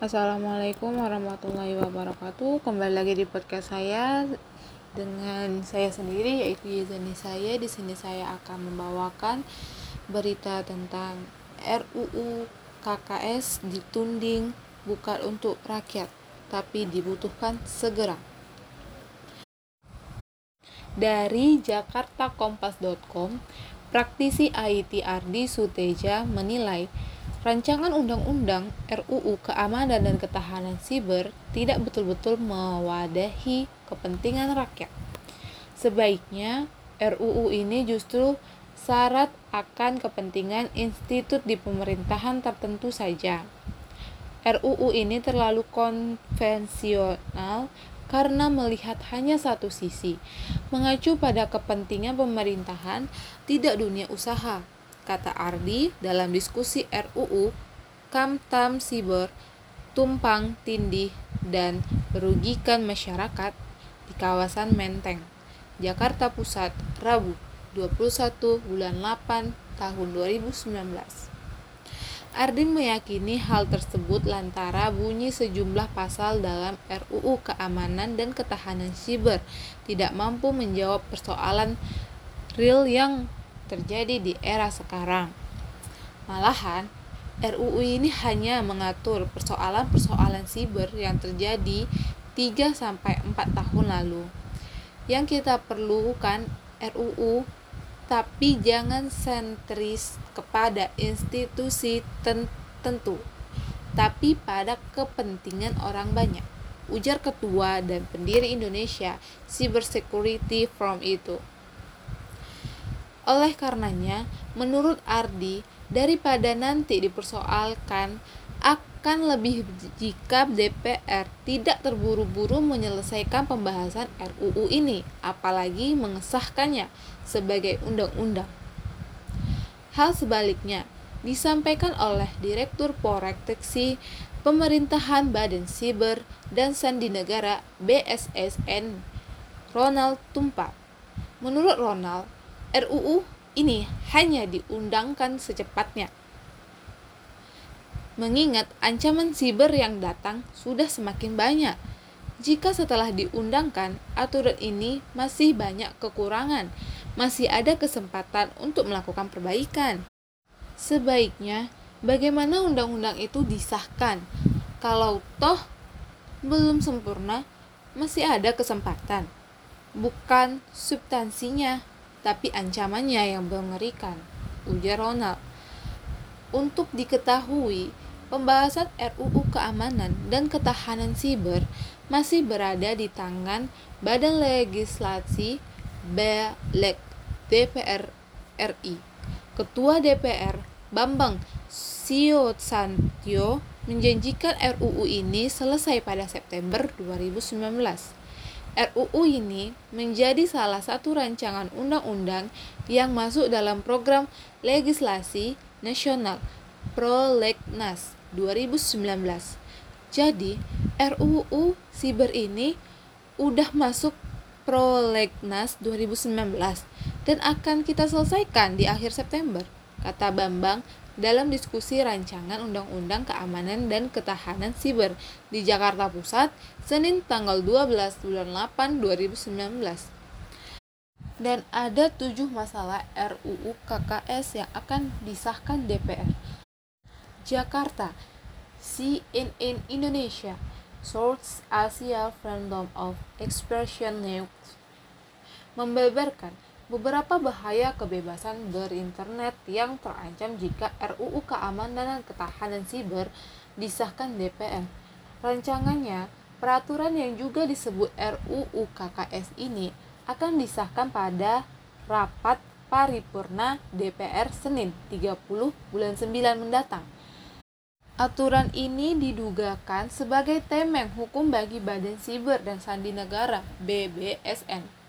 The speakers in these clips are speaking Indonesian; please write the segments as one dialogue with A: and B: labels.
A: Assalamualaikum warahmatullahi wabarakatuh. Kembali lagi di podcast saya dengan saya sendiri yaitu Yezani saya. Di sini saya akan membawakan berita tentang RUU KKS ditunding bukan untuk rakyat tapi dibutuhkan segera. Dari jakartakompas.com, praktisi IT Ardi Suteja menilai Rancangan Undang-Undang RUU Keamanan dan Ketahanan Siber tidak betul-betul mewadahi kepentingan rakyat. Sebaiknya RUU ini justru syarat akan kepentingan institut di pemerintahan tertentu saja. RUU ini terlalu konvensional karena melihat hanya satu sisi, mengacu pada kepentingan pemerintahan, tidak dunia usaha kata Ardi dalam diskusi RUU Kamtam Siber tumpang tindih dan merugikan masyarakat di kawasan Menteng, Jakarta Pusat, Rabu 21 bulan 8 tahun 2019. Ardin meyakini hal tersebut lantara bunyi sejumlah pasal dalam RUU Keamanan dan Ketahanan Siber tidak mampu menjawab persoalan real yang terjadi di era sekarang. Malahan, RUU ini hanya mengatur persoalan-persoalan siber yang terjadi 3 sampai 4 tahun lalu. Yang kita perlukan RUU tapi jangan sentris kepada institusi tertentu, tapi pada kepentingan orang banyak. Ujar ketua dan pendiri Indonesia Cyber Security Forum itu. Oleh karenanya, menurut Ardi, daripada nanti dipersoalkan akan lebih jika DPR tidak terburu-buru menyelesaikan pembahasan RUU ini, apalagi mengesahkannya sebagai undang-undang. Hal sebaliknya disampaikan oleh Direktur Proteksi Pemerintahan Badan Siber dan Sandi Negara BSSN Ronald Tumpak. Menurut Ronald, RUU ini hanya diundangkan secepatnya. Mengingat ancaman siber yang datang sudah semakin banyak. Jika setelah diundangkan, aturan ini masih banyak kekurangan, masih ada kesempatan untuk melakukan perbaikan. Sebaiknya, bagaimana undang-undang itu disahkan? Kalau toh belum sempurna, masih ada kesempatan. Bukan substansinya tapi ancamannya yang mengerikan, ujar Ronald. Untuk diketahui, pembahasan RUU Keamanan dan Ketahanan Siber masih berada di tangan Badan Legislasi BLEG DPR RI. Ketua DPR Bambang Siosantio menjanjikan RUU ini selesai pada September 2019. RUU ini menjadi salah satu rancangan undang-undang yang masuk dalam program legislasi nasional Prolegnas 2019. Jadi, RUU Siber ini udah masuk Prolegnas 2019 dan akan kita selesaikan di akhir September, kata Bambang dalam diskusi rancangan Undang-Undang Keamanan dan Ketahanan Siber di Jakarta Pusat, Senin tanggal 12 bulan 8 2019. Dan ada tujuh masalah RUU KKS yang akan disahkan DPR. Jakarta, CNN Indonesia, Source Asia Freedom of Expression News, membeberkan beberapa bahaya kebebasan berinternet yang terancam jika RUU Keamanan dan Ketahanan Siber disahkan DPR. Rancangannya, peraturan yang juga disebut RUU KKS ini akan disahkan pada rapat paripurna DPR Senin 30 bulan 9 mendatang. Aturan ini didugakan sebagai temeng hukum bagi Badan Siber dan Sandi Negara BBSN.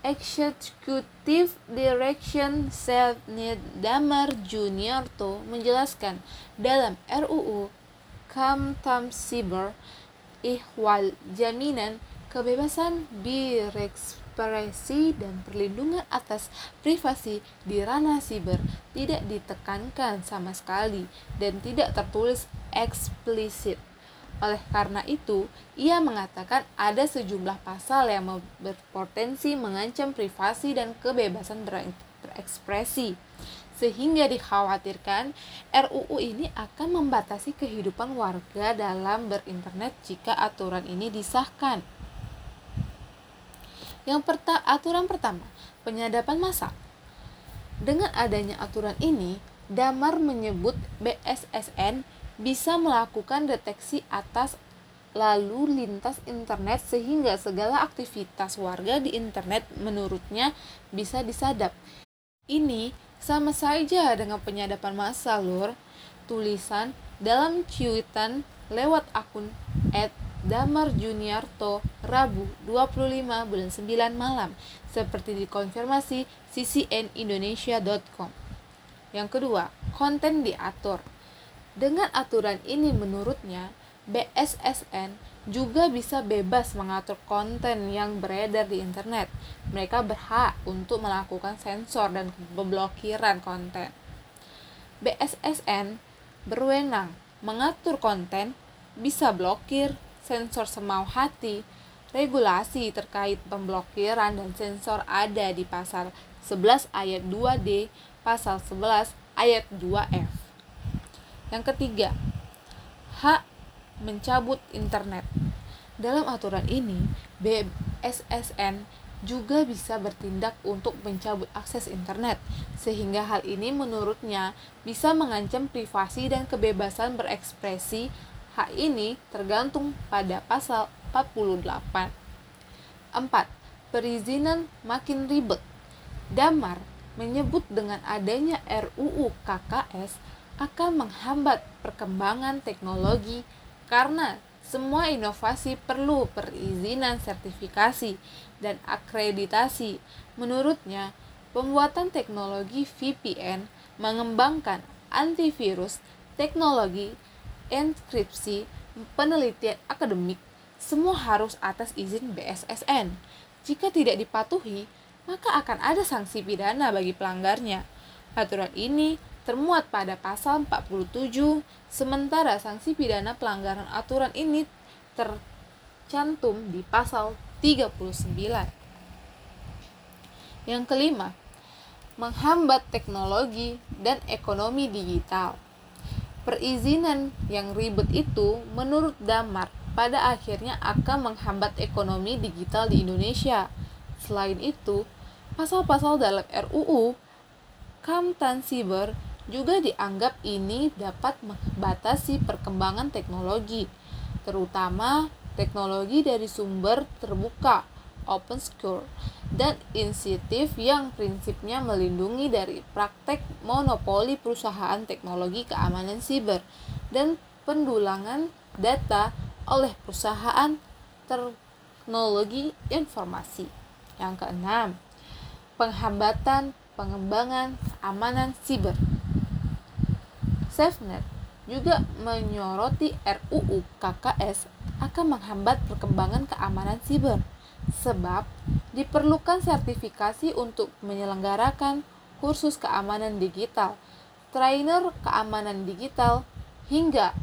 A: Executive Direction Selnid Damar Juniorto menjelaskan dalam RUU Kamtam Siber ihwal jaminan kebebasan berekspresi dan perlindungan atas privasi di ranah siber tidak ditekankan sama sekali dan tidak tertulis eksplisit. Oleh karena itu, ia mengatakan ada sejumlah pasal yang berpotensi mengancam privasi dan kebebasan berekspresi sehingga dikhawatirkan RUU ini akan membatasi kehidupan warga dalam berinternet jika aturan ini disahkan. Yang perta aturan pertama, penyadapan massa. Dengan adanya aturan ini, Damar menyebut BSSN bisa melakukan deteksi atas lalu lintas internet sehingga segala aktivitas warga di internet menurutnya bisa disadap. Ini sama saja dengan penyadapan massa, Lur. Tulisan dalam cuitan lewat akun at Damar Juniarto Rabu 25 bulan 9 malam seperti dikonfirmasi ccnindonesia.com. Yang kedua, konten diatur. Dengan aturan ini menurutnya BSSN juga bisa bebas mengatur konten yang beredar di internet. Mereka berhak untuk melakukan sensor dan pemblokiran konten. BSSN berwenang mengatur konten, bisa blokir, sensor semau hati, regulasi terkait pemblokiran dan sensor ada di pasal 11 ayat 2D, pasal 11 ayat 2F. Yang ketiga, hak mencabut internet. Dalam aturan ini, BSSN juga bisa bertindak untuk mencabut akses internet, sehingga hal ini menurutnya bisa mengancam privasi dan kebebasan berekspresi. Hak ini tergantung pada pasal 48. 4. Perizinan makin ribet. Damar menyebut dengan adanya RUU KKS akan menghambat perkembangan teknologi karena semua inovasi perlu perizinan sertifikasi dan akreditasi. Menurutnya, pembuatan teknologi VPN mengembangkan antivirus, teknologi, enkripsi, penelitian akademik, semua harus atas izin BSSN. Jika tidak dipatuhi, maka akan ada sanksi pidana bagi pelanggarnya. Aturan ini termuat pada pasal 47, sementara sanksi pidana pelanggaran aturan ini tercantum di pasal 39. Yang kelima, menghambat teknologi dan ekonomi digital. Perizinan yang ribet itu menurut Damar pada akhirnya akan menghambat ekonomi digital di Indonesia. Selain itu, pasal-pasal dalam RUU Kamtan Siber juga dianggap ini dapat membatasi perkembangan teknologi, terutama teknologi dari sumber terbuka, open source, dan inisiatif yang prinsipnya melindungi dari praktek monopoli perusahaan teknologi keamanan siber dan pendulangan data oleh perusahaan teknologi informasi. Yang keenam, penghambatan pengembangan keamanan siber. SafeNet juga menyoroti RUU KKS akan menghambat perkembangan keamanan siber sebab diperlukan sertifikasi untuk menyelenggarakan kursus keamanan digital, trainer keamanan digital, hingga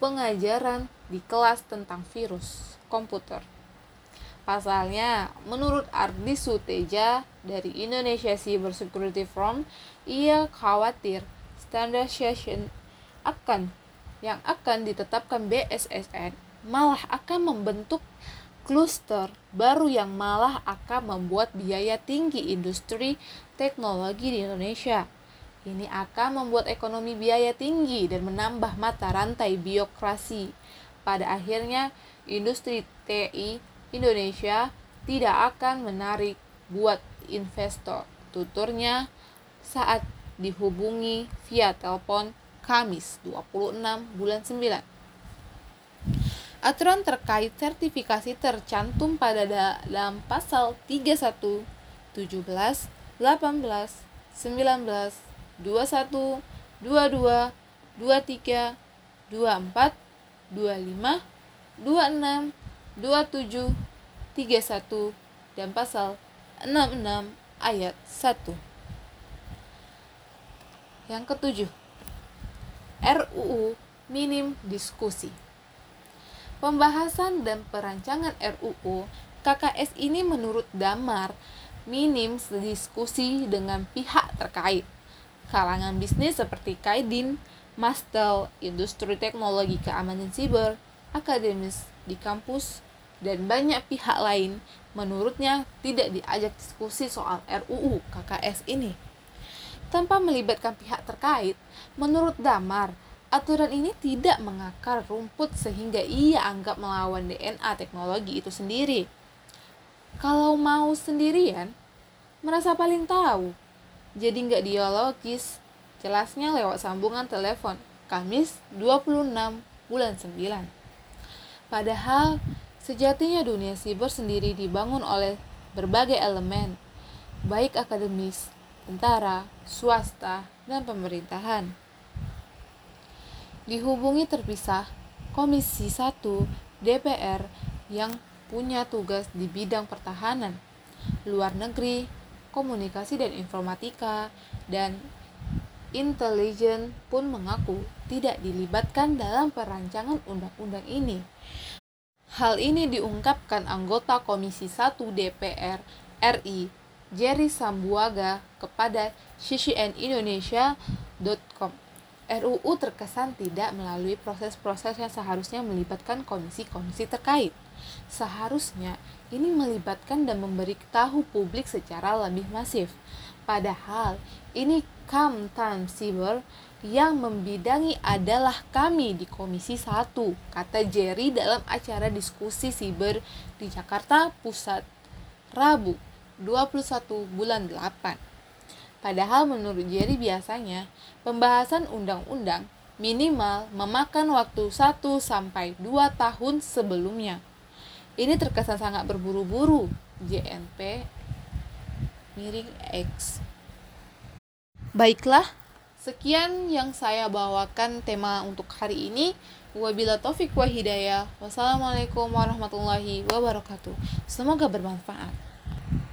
A: pengajaran di kelas tentang virus komputer. Pasalnya, menurut Ardi Suteja dari Indonesia Cyber Security Forum, ia khawatir standardization akan yang akan ditetapkan BSSN malah akan membentuk kluster baru yang malah akan membuat biaya tinggi industri teknologi di Indonesia. Ini akan membuat ekonomi biaya tinggi dan menambah mata rantai biokrasi. Pada akhirnya, industri TI Indonesia tidak akan menarik buat investor. Tuturnya saat dihubungi via telepon Kamis 26 bulan 9. Aturan terkait sertifikasi tercantum pada dalam pasal 31, 17, 18, 19, 21, 22, 23, 24, 25, 26, 27, 31, dan pasal 66 ayat 1. Yang ketujuh, RUU minim diskusi. Pembahasan dan perancangan RUU KKS ini menurut Damar minim diskusi dengan pihak terkait. Kalangan bisnis seperti Kaidin, Mastel, industri teknologi keamanan siber, akademis di kampus, dan banyak pihak lain menurutnya tidak diajak diskusi soal RUU KKS ini. Tanpa melibatkan pihak terkait, menurut Damar, aturan ini tidak mengakar rumput sehingga ia anggap melawan DNA teknologi itu sendiri. Kalau mau sendirian, merasa paling tahu. Jadi nggak dialogis, jelasnya lewat sambungan telepon, Kamis 26 bulan 9. Padahal, sejatinya dunia siber sendiri dibangun oleh berbagai elemen, baik akademis, tentara, swasta, dan pemerintahan. Dihubungi terpisah, Komisi 1 DPR yang punya tugas di bidang pertahanan, luar negeri, komunikasi dan informatika, dan intelijen pun mengaku tidak dilibatkan dalam perancangan undang-undang ini. Hal ini diungkapkan anggota Komisi 1 DPR RI Jerry Sambuaga kepada ccnindonesia.com. RUU terkesan tidak melalui proses-proses yang seharusnya melibatkan komisi-komisi terkait. Seharusnya ini melibatkan dan memberitahu publik secara lebih masif. Padahal ini Kamtan Siber yang membidangi adalah kami di Komisi 1, kata Jerry dalam acara diskusi siber di Jakarta Pusat Rabu 21 bulan 8. Padahal menurut Jerry biasanya pembahasan undang-undang minimal memakan waktu 1 sampai 2 tahun sebelumnya. Ini terkesan sangat berburu-buru. JNP miring X. Baiklah, sekian yang saya bawakan tema untuk hari ini. Wabila taufik wa hidayah. Wassalamualaikum warahmatullahi wabarakatuh. Semoga bermanfaat.